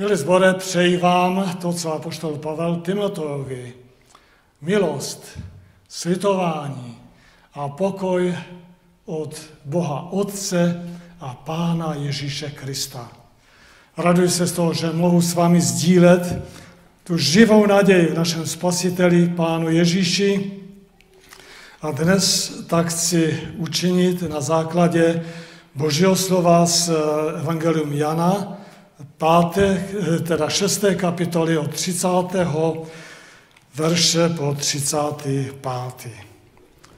Milí zbore, přeji vám to, co apoštol Pavel Timoteovi. Milost, slitování a pokoj od Boha Otce a Pána Ježíše Krista. Raduji se z toho, že mohu s vámi sdílet tu živou naději v našem spasiteli, Pánu Ježíši. A dnes tak chci učinit na základě Božího slova z Evangelium Jana, páté, teda šesté kapitoly od 30. verše po 35.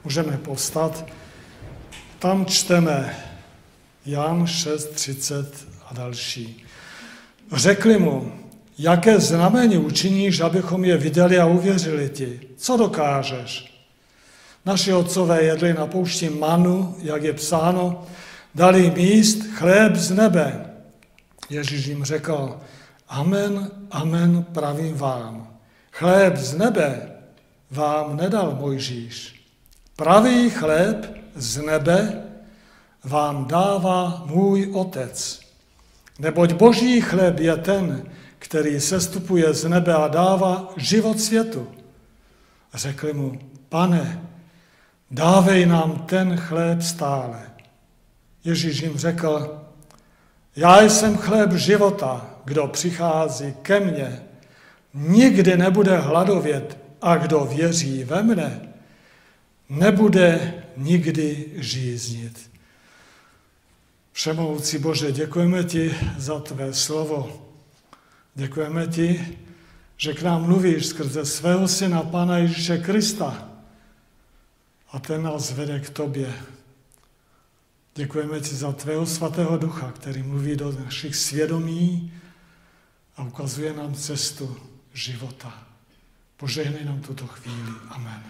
Můžeme povstat. Tam čteme Jan 6.30 a další. Řekli mu, jaké znamení učiníš, abychom je viděli a uvěřili ti? Co dokážeš? Naši otcové jedli na poušti manu, jak je psáno, dali jim jíst chléb z nebe. Ježíš jim řekl, amen, amen, pravím vám. Chléb z nebe vám nedal Mojžíš. Pravý chléb z nebe vám dává můj otec. Neboť boží chléb je ten, který sestupuje z nebe a dává život světu. Řekli mu, pane, dávej nám ten chléb stále. Ježíš jim řekl, já jsem chléb života, kdo přichází ke mně, nikdy nebude hladovět a kdo věří ve mne, nebude nikdy žíznit. Všemohoucí Bože, děkujeme ti za tvé slovo. Děkujeme ti, že k nám mluvíš skrze svého syna, Pána Ježíše Krista. A ten nás vede k tobě. Děkujeme ti za tvého svatého ducha, který mluví do našich svědomí a ukazuje nám cestu života. Požehnej nám tuto chvíli. Amen.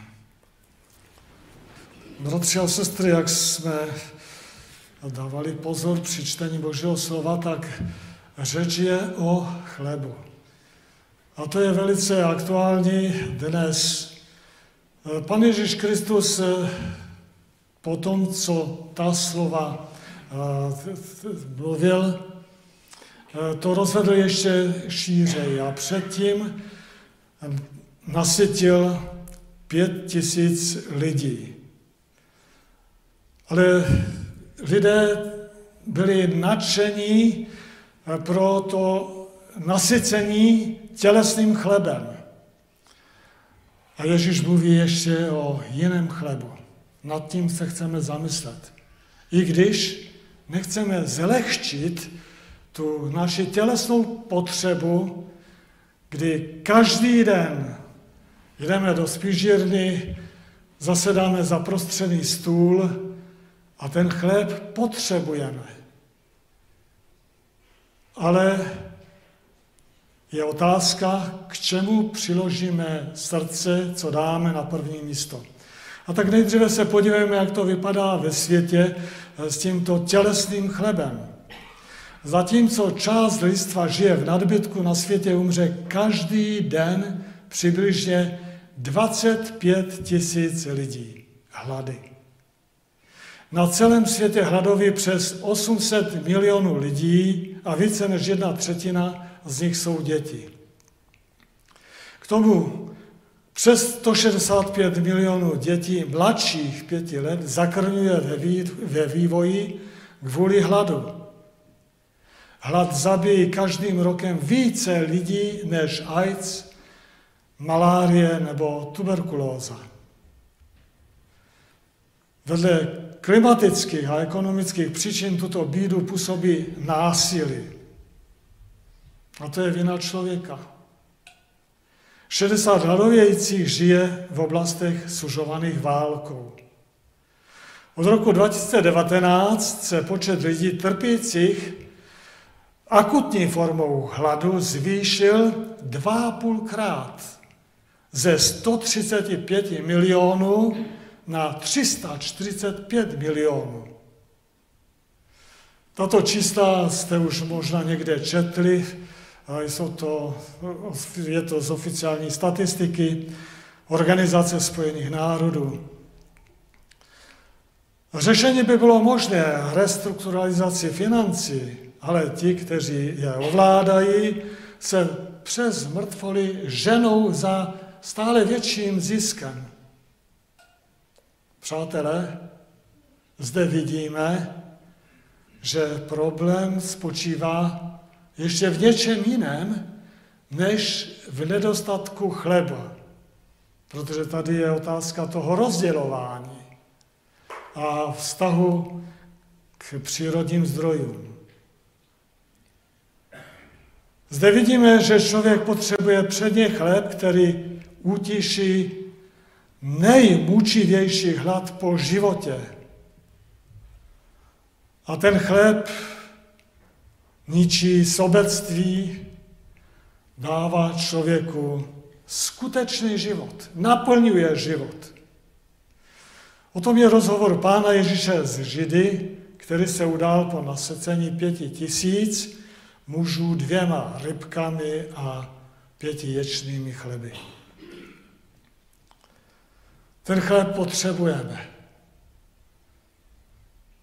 Bratři a sestry, jak jsme dávali pozor při čtení Božího slova, tak řeč je o chlebu. A to je velice aktuální dnes. Pan Ježíš Kristus po tom, co ta slova mluvil, to rozvedl ještě šířej a předtím nasytil pět tisíc lidí. Ale lidé byli nadšení pro to nasycení tělesným chlebem. A Ježíš mluví ještě o jiném chlebu. Nad tím se chceme zamyslet. I když nechceme zlehčit tu naši tělesnou potřebu, kdy každý den jdeme do spížírny, zasedáme za prostřený stůl a ten chléb potřebujeme. Ale je otázka, k čemu přiložíme srdce, co dáme na první místo. A tak nejdříve se podívejme, jak to vypadá ve světě s tímto tělesným chlebem. Zatímco část lidstva žije v nadbytku, na světě umře každý den přibližně 25 tisíc lidí hlady. Na celém světě hladoví přes 800 milionů lidí a více než jedna třetina z nich jsou děti. K tomu přes 165 milionů dětí mladších pěti let zakrňuje ve vývoji kvůli hladu. Hlad zabíjí každým rokem více lidí než AIDS, malárie nebo tuberkulóza. Vedle klimatických a ekonomických příčin tuto bídu působí násilí. A to je vina člověka. 60 hladovějících žije v oblastech sužovaných válkou. Od roku 2019 se počet lidí trpících akutní formou hladu zvýšil dva krát ze 135 milionů na 345 milionů. Tato čísla jste už možná někde četli, jsou to, je to z oficiální statistiky Organizace spojených národů. Řešení by bylo možné restrukturalizaci financí ale ti, kteří je ovládají, se přes mrtvoly ženou za stále větším ziskem. Přátelé, zde vidíme, že problém spočívá ještě v něčem jiném, než v nedostatku chleba. Protože tady je otázka toho rozdělování a vztahu k přírodním zdrojům. Zde vidíme, že člověk potřebuje předně chléb, který utiší nejmučivější hlad po životě. A ten chléb ničí sobectví, dává člověku skutečný život, naplňuje život. O tom je rozhovor pána Ježíše z Židy, který se udál po nasecení pěti tisíc mužů dvěma rybkami a pěti ječnými chleby. Ten chléb potřebujeme.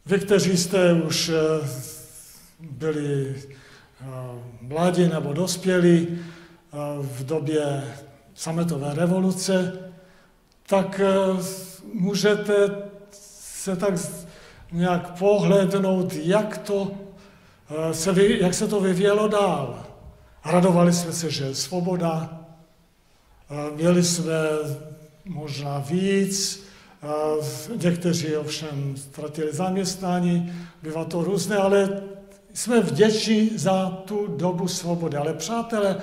Vy, kteří jste už eh, byli eh, mladí nebo dospělí eh, v době sametové revoluce, tak můžete se tak nějak pohlednout, jak, to, se, jak se to vyvíjelo dál. Radovali jsme se, že je svoboda, měli jsme možná víc, někteří ovšem ztratili zaměstnání, bývá to různé, ale jsme vděční za tu dobu svobody. Ale přátelé,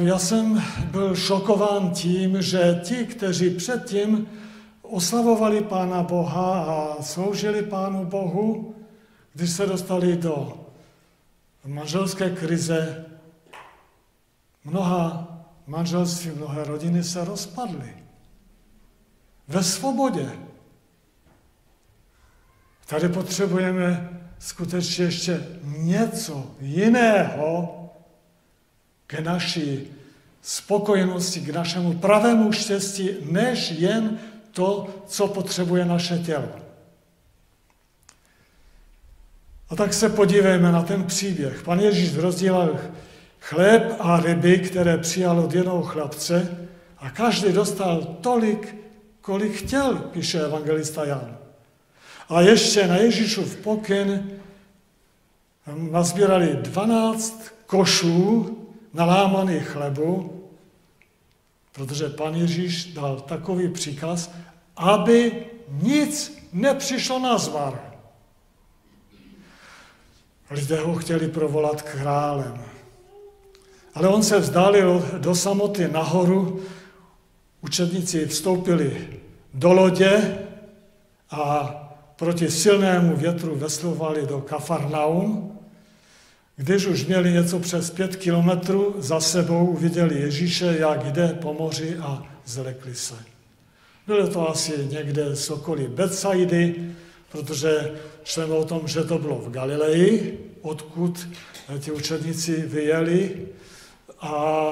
já jsem byl šokován tím, že ti, kteří předtím oslavovali Pána Boha a sloužili Pánu Bohu, když se dostali do manželské krize, mnoha manželství, mnohé rodiny se rozpadly ve svobodě. Tady potřebujeme skutečně ještě něco jiného k naší spokojenosti, k našemu pravému štěstí, než jen to, co potřebuje naše tělo. A tak se podívejme na ten příběh. Pan Ježíš rozdělal chléb a ryby, které přijal od jednoho chlapce a každý dostal tolik, kolik chtěl, píše evangelista Jan. A ještě na Ježíšův pokyn nazbírali 12 košů nalámaných chlebu, protože pan Ježíš dal takový příkaz, aby nic nepřišlo na zvar. Lidé ho chtěli provolat králem. Ale on se vzdálil do samoty nahoru Učedníci vstoupili do lodě a proti silnému větru veslovali do Kafarnaum. Když už měli něco přes pět kilometrů za sebou, uviděli Ježíše, jak jde po moři a zlekli se. Bylo to asi někde z okolí Betsaidy, protože čteme o tom, že to bylo v Galileji, odkud ti učedníci vyjeli a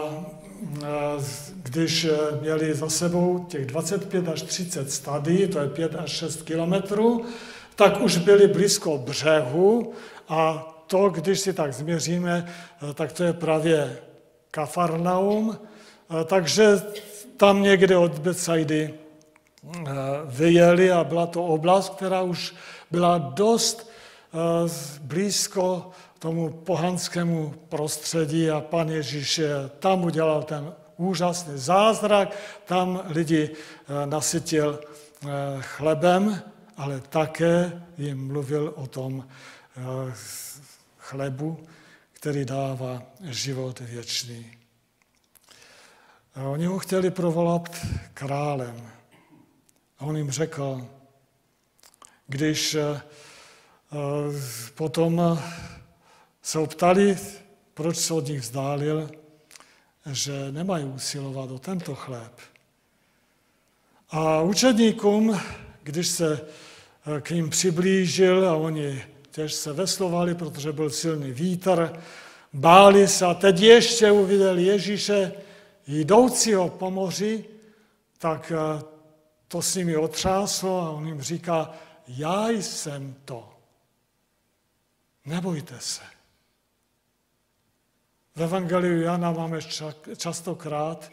když eh, měli za sebou těch 25 až 30 stadí, to je 5 až 6 kilometrů, tak už byli blízko břehu a to, když si tak změříme, eh, tak to je právě Kafarnaum, eh, takže tam někde od Betsaidy vyjeli a byla to oblast, která už byla dost blízko tomu pohanskému prostředí a pan Ježíš tam udělal ten úžasný zázrak, tam lidi eh, nasytil eh, chlebem, ale také jim mluvil o tom eh, chlebu, který dává život věčný. Oni ho chtěli provolat králem. A on jim řekl, když potom se ptali, proč se od nich vzdálil, že nemají usilovat o tento chléb. A učedníkům, když se eh, k ním přiblížil a oni těž se veslovali, protože byl silný vítr, báli se a teď ještě uviděli Ježíše jdoucího po moři, tak eh, to s nimi otřáslo a on jim říká, já jsem to. nebojte se. V Evangeliu Jana máme častokrát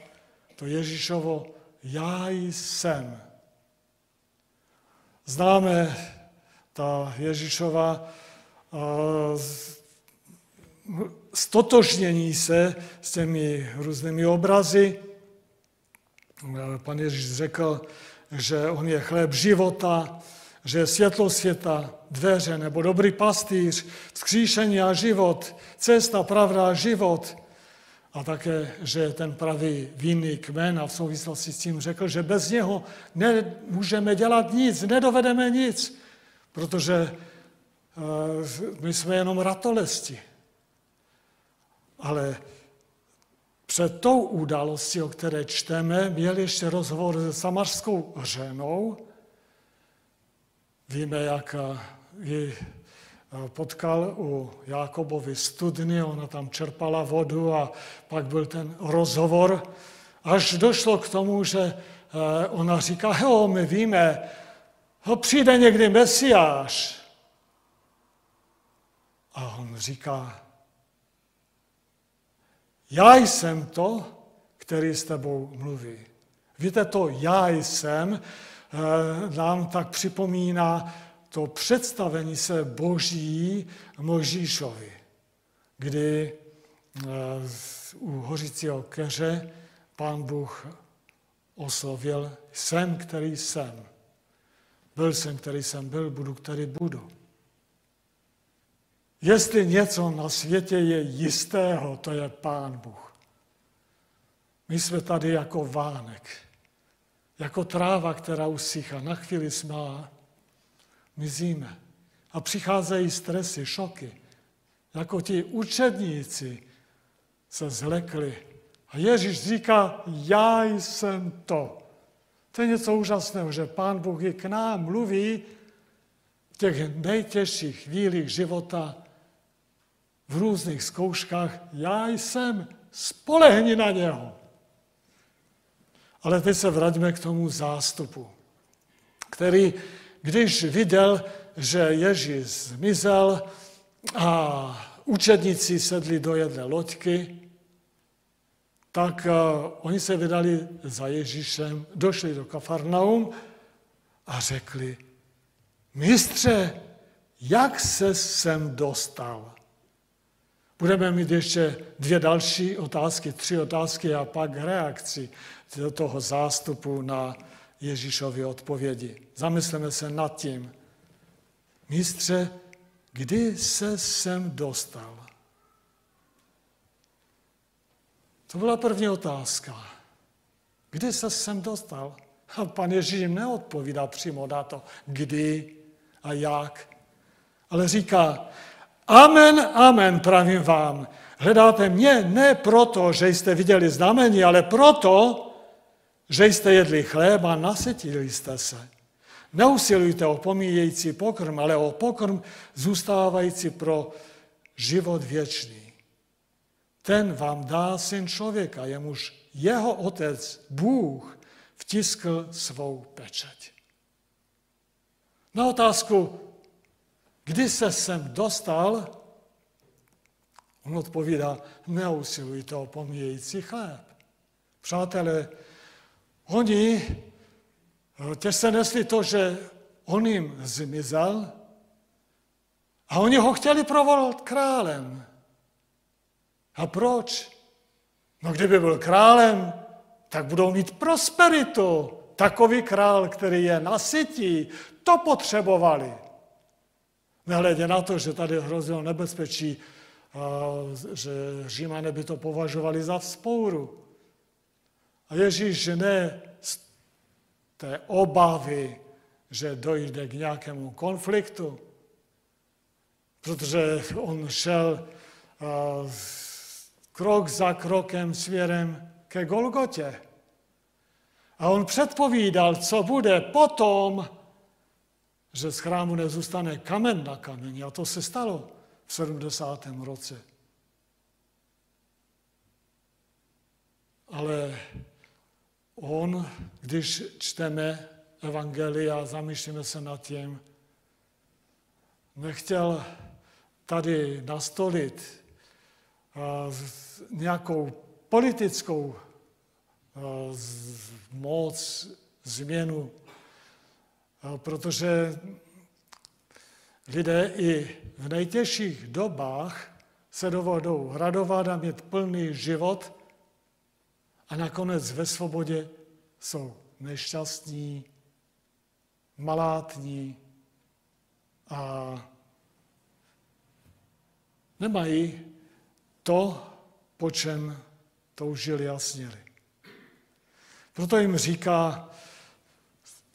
to Ježíšovo já jsem. Známe ta Ježíšova stotožnění se s těmi různými obrazy. Pan Ježíš řekl, že on je chléb života, že je světlo světa, dveře nebo dobrý pastýř, vzkříšení a život, cesta, pravda a život. A také, že ten pravý vinný kmen a v souvislosti s tím řekl, že bez něho nemůžeme dělat nic, nedovedeme nic, protože eh, my jsme jenom ratolesti. Ale před tou událostí, o které čteme, měl ještě rozhovor se samařskou ženou. Víme, jak ji potkal u Jákobovy studny, ona tam čerpala vodu a pak byl ten rozhovor, až došlo k tomu, že eh, ona říká, jo, my víme, přijde někdy Mesiáš. A on říká, já jsem to, který s tebou mluví. Víte, to já jsem eh, nám tak připomíná to představení se Boží Možíšovi, kdy eh, u hořícího keře pán Bůh oslovil jsem, který jsem. Byl jsem, který jsem byl, budu, který budu. Jestli něco na světě je jistého, to je Pán Bůh. My jsme tady jako vánek, jako tráva, která usychá. Na chvíli jsme mizíme. A přicházejí stresy, šoky. Jako ti učedníci se zlekli. A Ježíš říká, já jsem to. To je něco úžasného, že Pán Bůh i k nám mluví v těch nejtěžších chvílích života v různých zkouškách, já jsem, spolehni na něho. Ale teď se vraťme k tomu zástupu, který, když viděl, že Ježíš zmizel a učedníci sedli do jedné loďky, tak uh, oni se vydali za Ježíšem, došli do Kafarnaum a řekli, mistře, jak se sem dostal? Budeme mít ještě dvě další otázky, tři otázky a pak reakci do toho zástupu na Ježíšovy odpovědi. Zamysleme se nad tím. Mistře, kdy se sem dostal? To byla první otázka. Kdy se sem dostal? A pan Ježíš jim neodpovídá přímo na to, kdy a jak, ale říká, Amen, amen, pravím vám. Hledáte mě ne proto, že jste viděli znamení, ale proto, že jste jedli chléb a nasytili jste se. Neusilujte o pomíjející pokrm, ale o pokrm zůstávající pro život věčný. Ten vám dá syn člověka, jemuž jeho otec, Bůh, vtiskl svou pečeť. Na otázku, Kdy se sem dostal, on odpovídá, neusilujte o pomíjející chléb. Přátelé, oni těž se nesli to, že on jim zmizel a oni ho chtěli provolat králem. A proč? No kdyby byl králem, tak budou mít prosperitu. Takový král, který je nasytí, to potřebovali. Nehledě na to, že tady hrozilo nebezpečí, že Římané by to považovali za vzpouru. A Ježíš ne z té obavy, že dojde k nějakému konfliktu, protože on šel krok za krokem směrem ke Golgotě. A on předpovídal, co bude potom, že z chrámu nezůstane kamen na kameni. A to se stalo v 70. roce. Ale on, když čteme Evangelia a zamýšlíme se nad tím, nechtěl tady nastolit nějakou politickou moc, změnu, protože lidé i v nejtěžších dobách se dovodou radovat a mít plný život a nakonec ve svobodě jsou nešťastní, malátní a nemají to, po čem toužili a sněli. Proto jim říká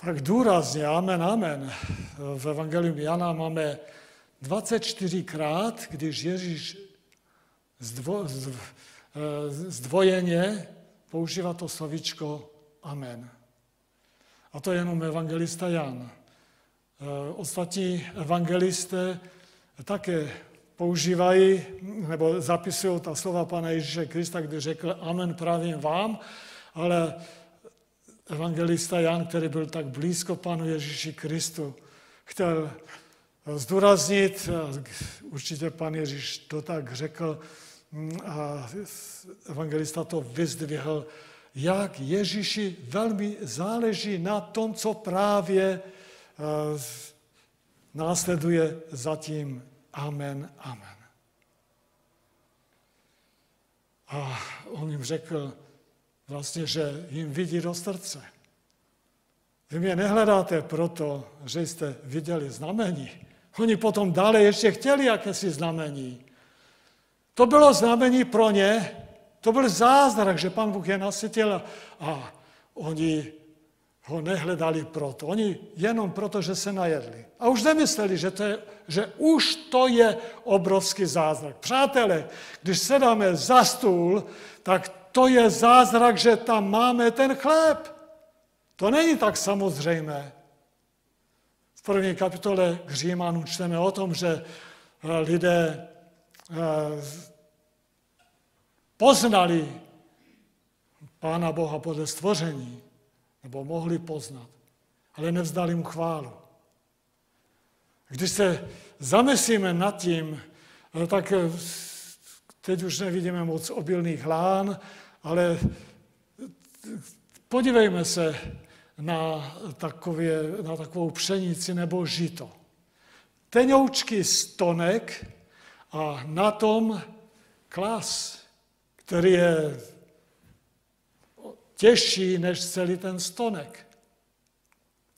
tak důrazně, amen, amen. V Evangelium Jana máme 24krát, když Ježíš zdvo, zdvojeně používá to slovičko amen. A to je jenom evangelista Jan. Ostatní evangelisté také používají nebo zapisují ta slova Pana Ježíše Krista, kdy řekl amen pravím vám, ale evangelista Jan, který byl tak blízko Panu Ježíši Kristu, chtěl zdůraznit, určitě pan Ježíš to tak řekl, a evangelista to vyzdvihl, jak Ježíši velmi záleží na tom, co právě následuje zatím Amen, amen. A on jim řekl vlastně, že jim vidí do srdce. Vy mě nehledáte proto, že jste viděli znamení. Oni potom dále ještě chtěli jakési znamení. To bylo znamení pro ně, to byl zázrak, že pan Bůh je nasytil a oni ho nehledali proto. Oni jenom proto, že se najedli. A už nemysleli, že, to je, že už to je obrovský zázrak. Přátelé, když sedáme za stůl, tak to je zázrak, že tam máme ten chléb. To není tak samozřejmé. V první kapitole k Římanu čteme o tom, že eh, lidé eh, poznali Pána Boha podle stvoření nebo mohli poznat, ale nevzdali mu chválu. Když se zamyslíme nad tím, eh, tak teď už nevidíme moc obilných hlán, ale podívejme se na, takové, na takovou pšenici nebo žito. Tenoučky stonek a na tom klas, který je těžší než celý ten stonek.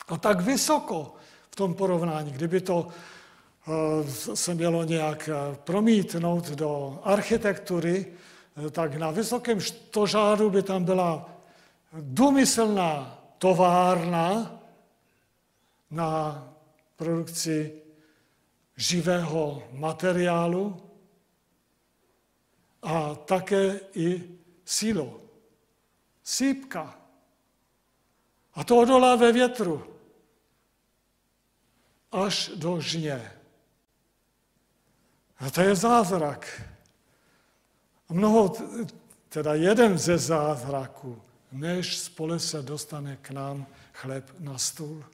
A tak vysoko v tom porovnání, kdyby to eh, se mělo nějak eh, promítnout do architektury, tak na vysokém stožáru by tam byla důmyslná továrna na produkci živého materiálu a také i sílo sípka. A to odolá ve větru až do žně. A to je zázrak. A mnoho, teda jeden ze zázraků, než spole se dostane k nám chléb na stůl.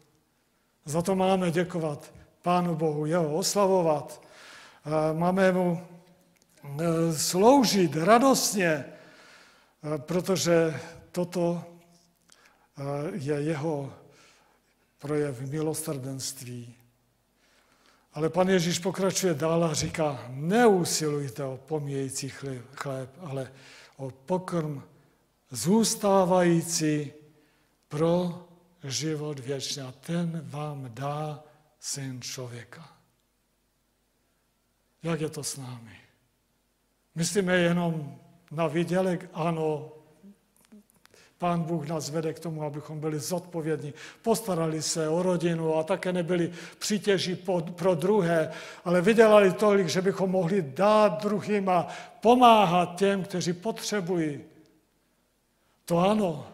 Za to máme děkovat Pánu Bohu, jeho oslavovat. Máme mu e, sloužit radostně, e, protože toto eh, je jeho projev milosrdenství. Ale pan Ježíš pokračuje dál a říká, neusilujte o pomíjející chléb, ale o pokrm zůstávající pro život věčný. A ten vám dá syn člověka. Jak je to s námi? Myslíme jenom na výdělek? Ano, Pán Bůh nás vede k tomu, abychom byli zodpovědní, postarali se o rodinu a také nebyli přítěží pro druhé, ale vydělali tolik, že bychom mohli dát druhým a pomáhat těm, kteří potřebují. To ano,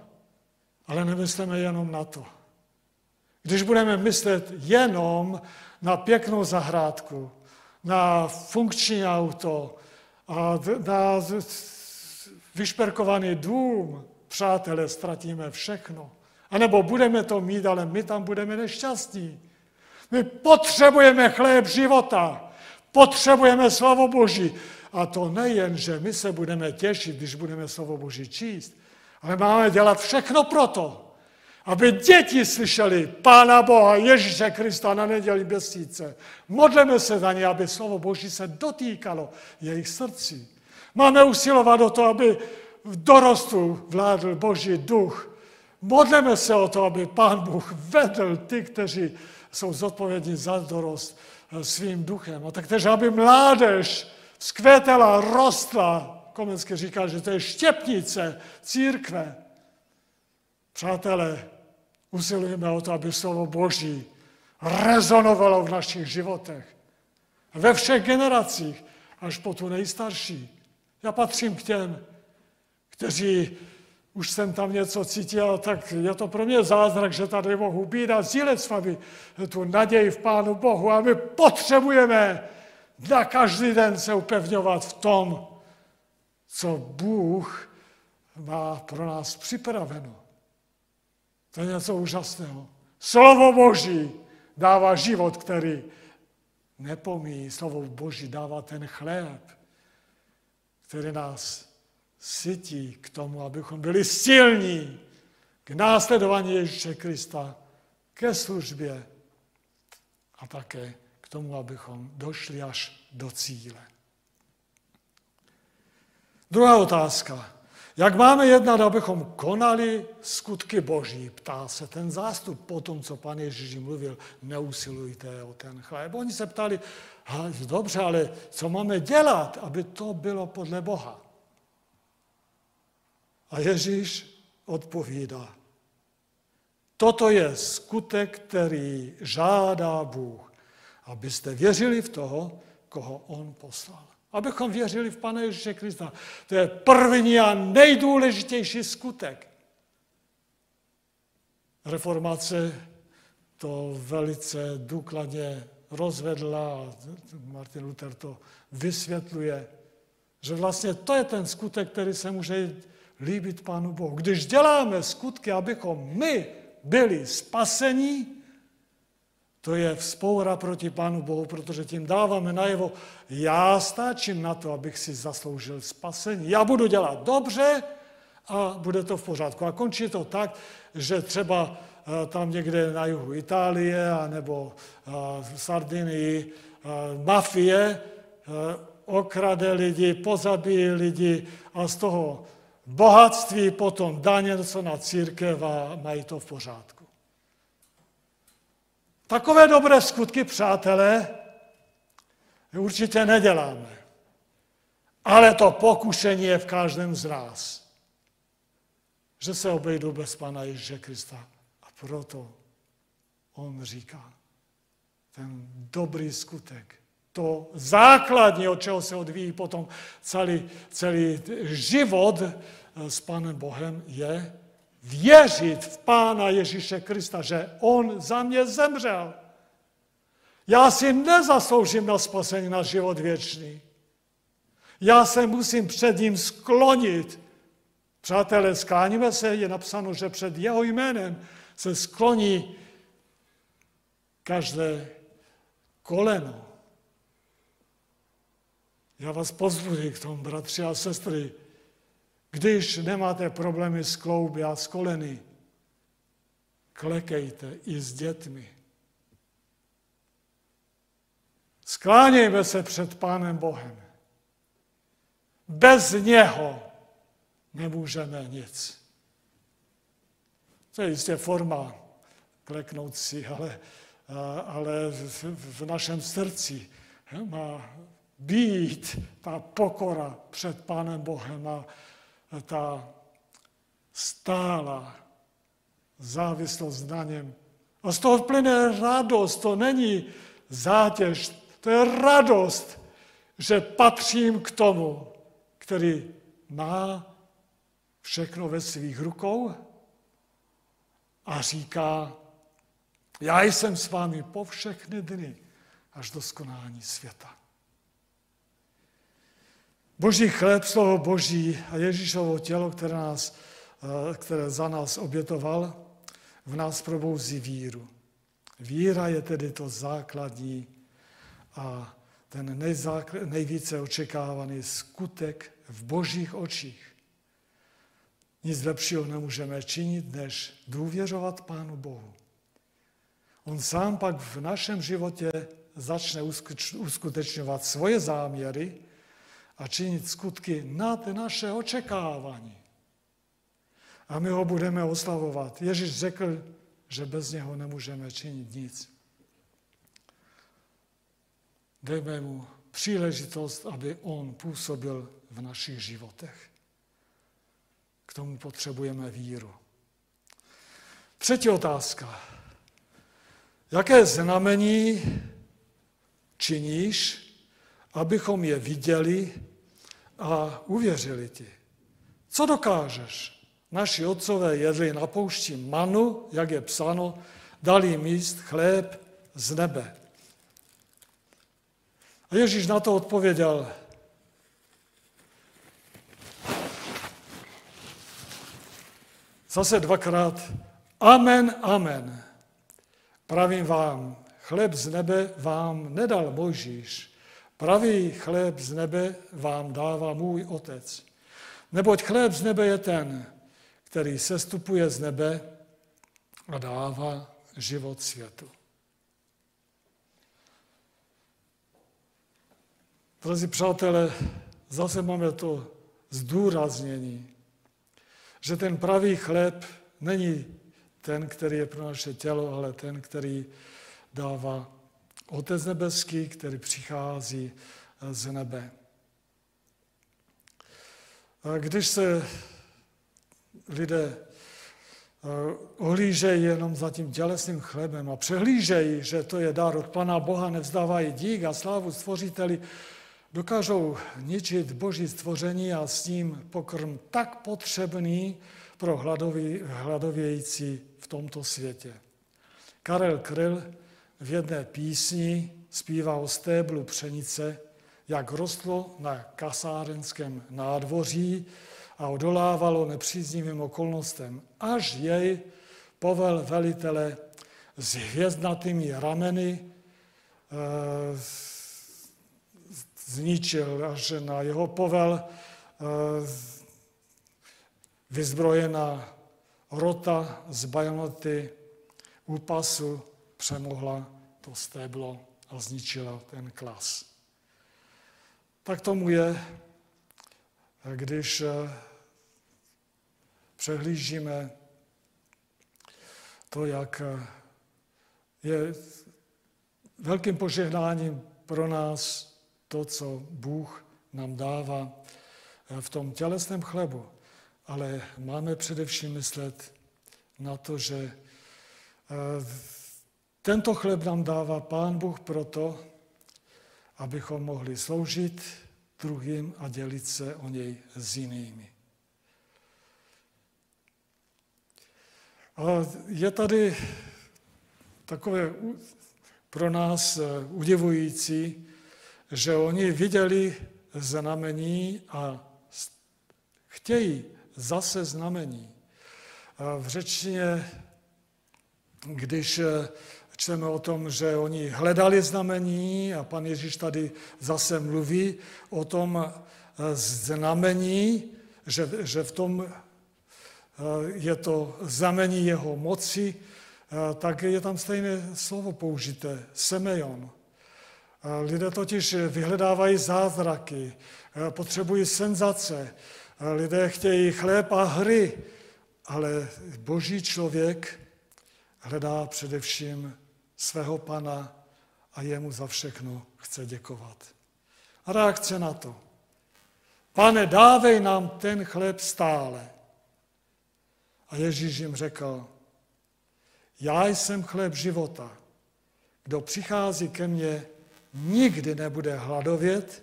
ale nemyslíme jenom na to. Když budeme myslet jenom na pěknou zahrádku, na funkční auto a na vyšperkovaný dům, přátelé, ztratíme všechno. A nebo budeme to mít, ale my tam budeme nešťastní. My potřebujeme chléb života. Potřebujeme slovo Boží. A to nejen, že my se budeme těšit, když budeme slovo Boží číst, ale máme dělat všechno proto, aby děti slyšeli Pána Boha Ježíše Krista na neděli měsíce. Modleme se za ně, aby slovo Boží se dotýkalo jejich srdcí. Máme usilovat o to, aby v dorostu vládl Boží duch. Modleme se o to, aby Pán Bůh vedl ty, kteří jsou zodpovědní za dorost eh, svým duchem. A tak tež, aby mládež zkvétala, rostla. Komenský říká, že to je štěpnice církve. Přátelé, usilujeme o to, aby slovo Boží rezonovalo v našich životech. Ve všech generacích, až po tu nejstarší. Já patřím k těm, kteří už jsem tam něco cítil, tak je to pro mě zázrak, že tady mohu být a sdílet s vámi tu naději v Pánu Bohu. A my potřebujeme na každý den se upevňovat v tom, co Bůh má pro nás připraveno. To je něco úžasného. Slovo Boží dává život, který nepomíjí. Slovo Boží dává ten chléb, který nás sytí k tomu, abychom byli silní k následování Ježíše Krista, ke službě a také k tomu, abychom došli až do cíle. Druhá otázka. Jak máme jednat, abychom konali skutky Boží? Ptá se ten zástup po tom, co pan Ježíš mluvil, neusilujte o ten chléb. Oni se ptali, dobře, ale co máme dělat, aby to bylo podle Boha? A Ježíš odpovídá, toto je skutek, který žádá Bůh, abyste věřili v toho, koho On poslal. Abychom věřili v Pana Ježíše Krista. To je první a nejdůležitější skutek. Reformace to velice důkladně rozvedla, Martin Luther to vysvětluje, že vlastně to je ten skutek, který se může líbit Pánu Bohu. Když děláme skutky, abychom my byli spasení, to je vzpoura proti Pánu Bohu, protože tím dáváme najevo, já stačím na to, abych si zasloužil spasení. Já budu dělat dobře a bude to v pořádku. A končí to tak, že třeba eh, tam někde na jihu Itálie nebo eh, v Sardinii eh, mafie okrade lidi, pozabíjí lidi a z toho bohatství potom daně co na církev a mají to v pořádku. Takové dobré skutky, přátelé, určitě neděláme. Ale to pokušení je v každém z nás. Že se obejdu bez Pana Ježíše Krista. A proto on říká, ten dobrý skutek, to základní, od čeho se odvíjí potom celý, celý život eh, s Panem Bohem, je věřit v Pána Ježíše Krista, že On za mě zemřel. Já si nezasloužím na spasení na život věčný. Já se musím před ním sklonit. Přátelé, skláníme se, je napsáno, že před jeho jménem se skloní každé koleno. Já vás pozbuduji k tomu, bratři a sestry, když nemáte problémy s klouby a s koleny, klekejte i s dětmi. Sklánějme se před Pánem Bohem. Bez něho nemůžeme nic. To je jistě forma kleknout si, ale, ale v našem srdci má být ta pokora před Pánem Bohem a ta stála závislost na něm. A z toho plyne radost, to není zátěž, to je radost, že patřím k tomu, který má všechno ve svých rukou a říká, já jsem s vámi po všechny dny až do skonání světa. Boží chléb, slovo Boží a Ježíšovo tělo, které, nás, eh, které za nás obětoval, v nás probouzí víru. Víra je tedy to základní a ten nejvíce očekávaný skutek v božích očích. Nic lepšího nemůžeme činit, než důvěřovat Pánu Bohu. On sám pak v našem životě začne uskutečňovat svoje záměry a činit skutky nad naše očekávání. A my ho budeme oslavovat. Ježíš řekl, že bez něho nemůžeme činit nic. Dejme mu příležitost, aby on působil v našich životech. K tomu potřebujeme víru. Třetí otázka. Jaké znamení činíš, abychom je viděli a uvěřili ti? Co dokážeš? Naši otcové jedli na poušti manu, jak je psáno, dali jim jíst chléb z nebe. A Ježíš na to odpověděl, zase dvakrát, amen, amen. Pravím vám, chléb z nebe vám nedal Mojžíš, pravý chléb z nebe vám dává můj otec. Neboť chléb z nebe je ten, který sestupuje z nebe a dává život světu. Drazí přátelé, zase máme to zdůraznění, že ten pravý chléb není ten, který je pro naše tělo, ale ten, který dává Otec nebeský, který přichází z nebe. Když se lidé ohlížejí jenom za tím tělesným chlebem a přehlížejí, že to je dar od Pana Boha, nevzdávají dík a slávu stvořiteli, dokážou ničit boží stvoření a s ním pokrm tak potřebný pro hladovějící v tomto světě. Karel Kryl v jedné písni zpívá o stéblu pšenice, jak rostlo na kasárenském nádvoří a odolávalo nepříznivým okolnostem, až jej povel velitele s hvězdnatými rameny e, zničil, až na jeho povel e, vyzbrojená rota z bajonoty u pasu přemohla to stéblo a zničila ten klas. Tak tomu je, když eh, přehlížíme to, jak eh, je velkým požehnáním pro nás to, co Bůh nám dává eh, v tom tělesném chlebu. Ale máme především myslet na to, že tento chleb nám dává Pán Bůh proto, abychom mohli sloužit druhým a dělit se o něj s jinými. A je tady takové pro nás udivující, že oni viděli znamení a chtějí zase znamení. V řečtině, když Čteme o tom, že oni hledali znamení a pan Ježíš tady zase mluví o tom eh, znamení, že, že v tom eh, je to znamení jeho moci, eh, tak je tam stejné slovo použité, semejon. Lidé totiž vyhledávají zázraky, potřebují senzace, lidé chtějí chléb a hry, ale boží člověk hledá především svého pana a jemu za všechno chce děkovat. A reakce na to. Pane, dávej nám ten chléb stále. A Ježíš jim řekl, já jsem chléb života. Kdo přichází ke mně, nikdy nebude hladovět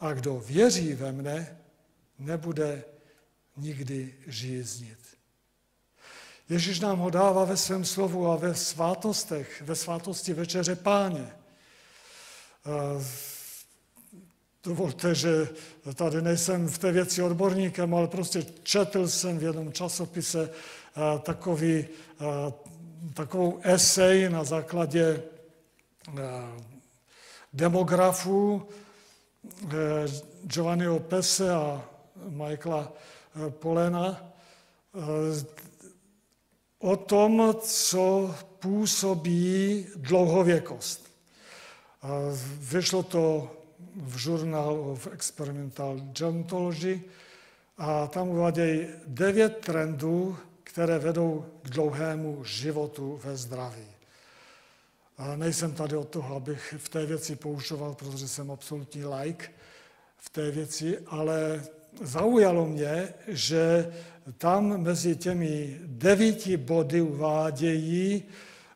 a kdo věří ve mne, nebude nikdy žíznit. Ježíš nám ho dává ve svém slovu a ve svátostech, ve svátosti večeře páně. Dovolte, že tady nejsem v té věci odborníkem, ale prostě četl jsem v jednom časopise takový, takovou esej na základě demografů eh, Giovanniho Pese a Michaela eh, Polena o tom, co působí dlouhověkost. Vyšlo to v žurnálu of Experimental Gerontology a tam uvádějí devět trendů, které vedou k dlouhému životu ve zdraví. A nejsem tady od toho, abych v té věci poučoval, protože jsem absolutní like v té věci, ale zaujalo mě, že tam mezi těmi devíti body uvádějí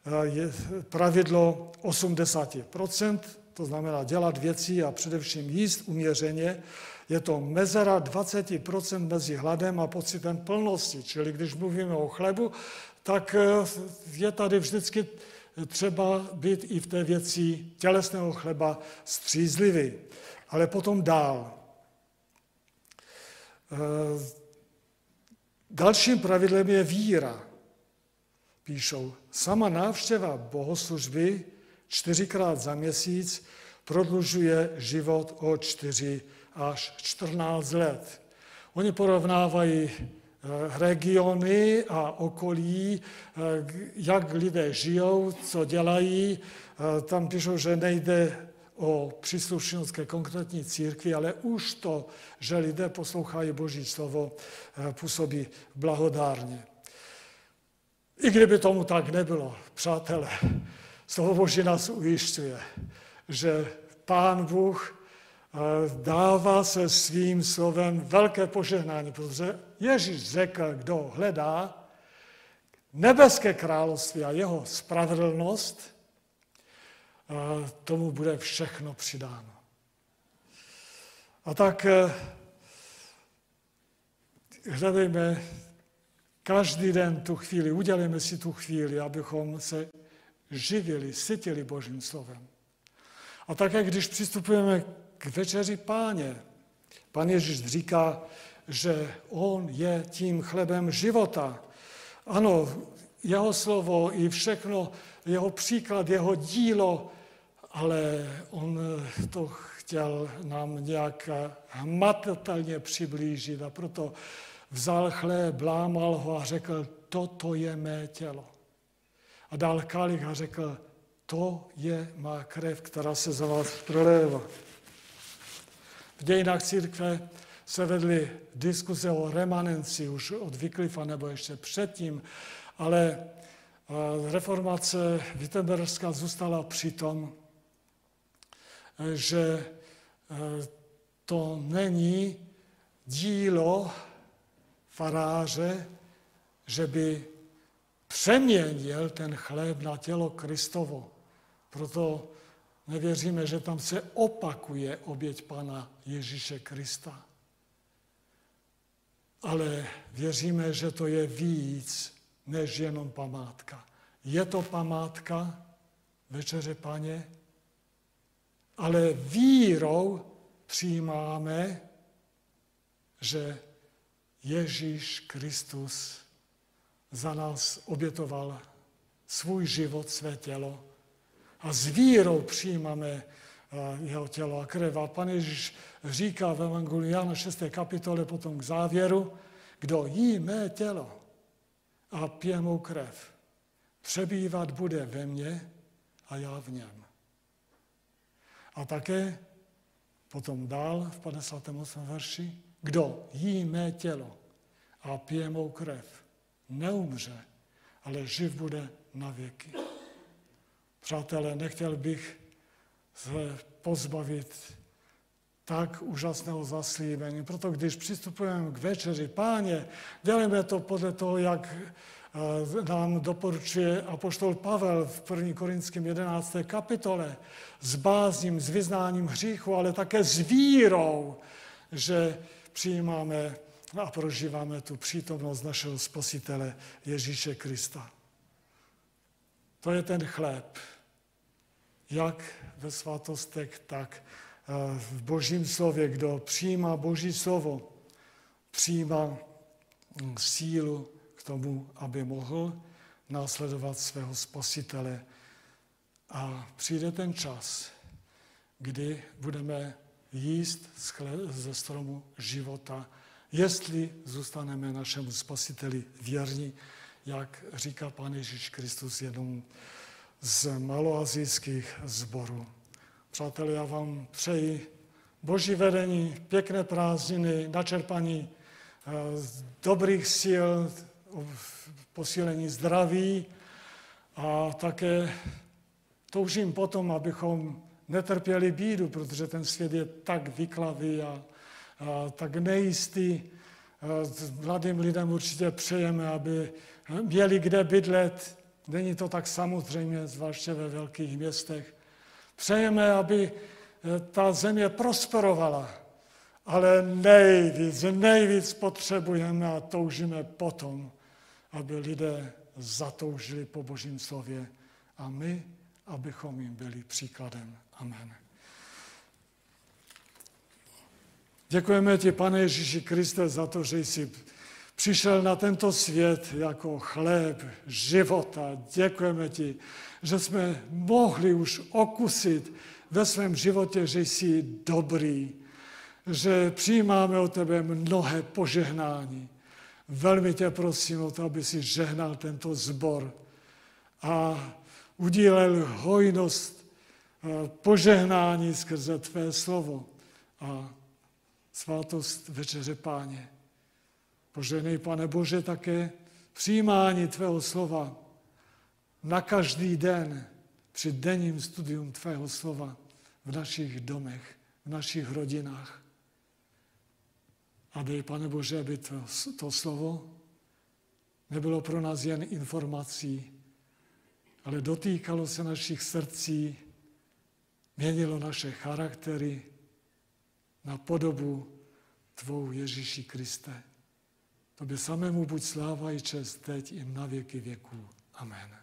eh, pravidlo 80%, to znamená dělat věci a především jíst uměřeně, je to mezera 20% mezi hladem a pocitem plnosti. Čili když mluvíme o chlebu, tak eh, je tady vždycky třeba být i v té věci tělesného chleba střízlivý. Ale potom dál. Eh, dalším pravidlem je víra. Píšou, sama návštěva bohoslužby čtyřikrát za měsíc prodlužuje život o čtyři až 14 let. Oni porovnávají eh, regiony a okolí, eh, jak lidé žijou, co dělají. Tam píšou, že nejde o příslušnost ke konkrétní církvi, ale už to, že lidé poslouchají Boží slovo, eh, působí blahodárně. I kdyby tomu tak nebylo, přátelé, slovo Boží nás ujišťuje, že Pán Bůh eh, dává se svým slovem velké požehnání, protože Ježíš řekl, kdo hledá nebeské království a jeho spravedlnost, tomu bude všechno přidáno. A tak eh, hledejme každý den tu chvíli, udělejme si tu chvíli, abychom se živili, sytili Božím slovem. A také, když přistupujeme k večeři páně, pan Ježíš říká, že on je tím chlebem života. Ano, jeho slovo i všechno, jeho příklad, jeho dílo ale on to chtěl nám nějak hmatatelně přiblížit a proto vzal chléb, lámal ho a řekl, toto je mé tělo. A dal kalich a řekl, to je má krev, která se za vás prolévá. V dějinách církve se vedly diskuze o remanenci už od Wycliffa nebo ještě předtím, ale reformace Wittenbergská zůstala při tom, že eh, to není dílo faráře, že by přeměnil ten chléb na tělo Kristovo. Proto nevěříme, že tam se opakuje oběť Pana Ježíše Krista. Ale věříme, že to je víc než jenom památka. Je to památka Večeře Paně, ale vírou přijímáme, že Ježíš Kristus za nás obětoval svůj život, své tělo a s vírou přijímáme eh, jeho tělo a krev. A pan Ježíš říká v Evangeliu Jana 6. kapitole potom k závěru, kdo jí mé tělo a pije mou krev, přebývat bude ve mně a já v něm. A také potom dál v 58. verši, kdo jí mé tělo a pije mou krev, neumře, ale živ bude na věky. Přátelé, nechtěl bych se pozbavit tak úžasného zaslíbení. Proto když přistupujeme k večeři, páně, děláme to podle toho, jak nám doporučuje apoštol Pavel v 1. Korinském 11. kapitole s bázním, s vyznáním hříchu, ale také s vírou, že přijímáme a prožíváme tu přítomnost našeho Spasitele Ježíše Krista. To je ten chléb, jak ve svatostech, tak v božím slově. Kdo přijímá boží slovo, přijímá sílu tomu, aby mohl následovat svého spasitele. A přijde ten čas, kdy budeme jíst ze stromu života, jestli zůstaneme našemu spasiteli věrní, jak říká Pán Ježíš Kristus jednomu z maloazijských zborů. Přátelé, já vám přeji boží vedení, pěkné prázdniny, načerpaní eh, dobrých sil, posílení zdraví a také toužím potom, abychom netrpěli bídu, protože ten svět je tak vyklavý a, a tak nejistý. Mladým lidem určitě přejeme, aby měli kde bydlet. Není to tak samozřejmě, zvláště ve velkých městech. Přejeme, aby ta země prosperovala, ale nejvíc, nejvíc potřebujeme a toužíme potom, aby lidé zatoužili po Božím slově a my, abychom jim byli příkladem. Amen. Děkujeme ti, pane Ježíši Kriste, za to, že jsi přišel na tento svět jako chléb života. Děkujeme ti, že jsme mohli už okusit ve svém životě, že jsi dobrý, že přijímáme od tebe mnohé požehnání. Velmi tě prosím o to, aby si žehnal tento zbor a udílel hojnost eh, požehnání skrze tvé slovo a svátost večeře páně. Poženej, pane Bože, také přijímání tvého slova na každý den při denním studium tvého slova v našich domech, v našich rodinách. A dej, Pane Bože, aby to, to slovo nebylo pro nás jen informací, ale dotýkalo se našich srdcí, měnilo naše charaktery na podobu Tvou Ježíši Kriste. Tobě samému buď sláva i čest teď i na věky věků. Amen.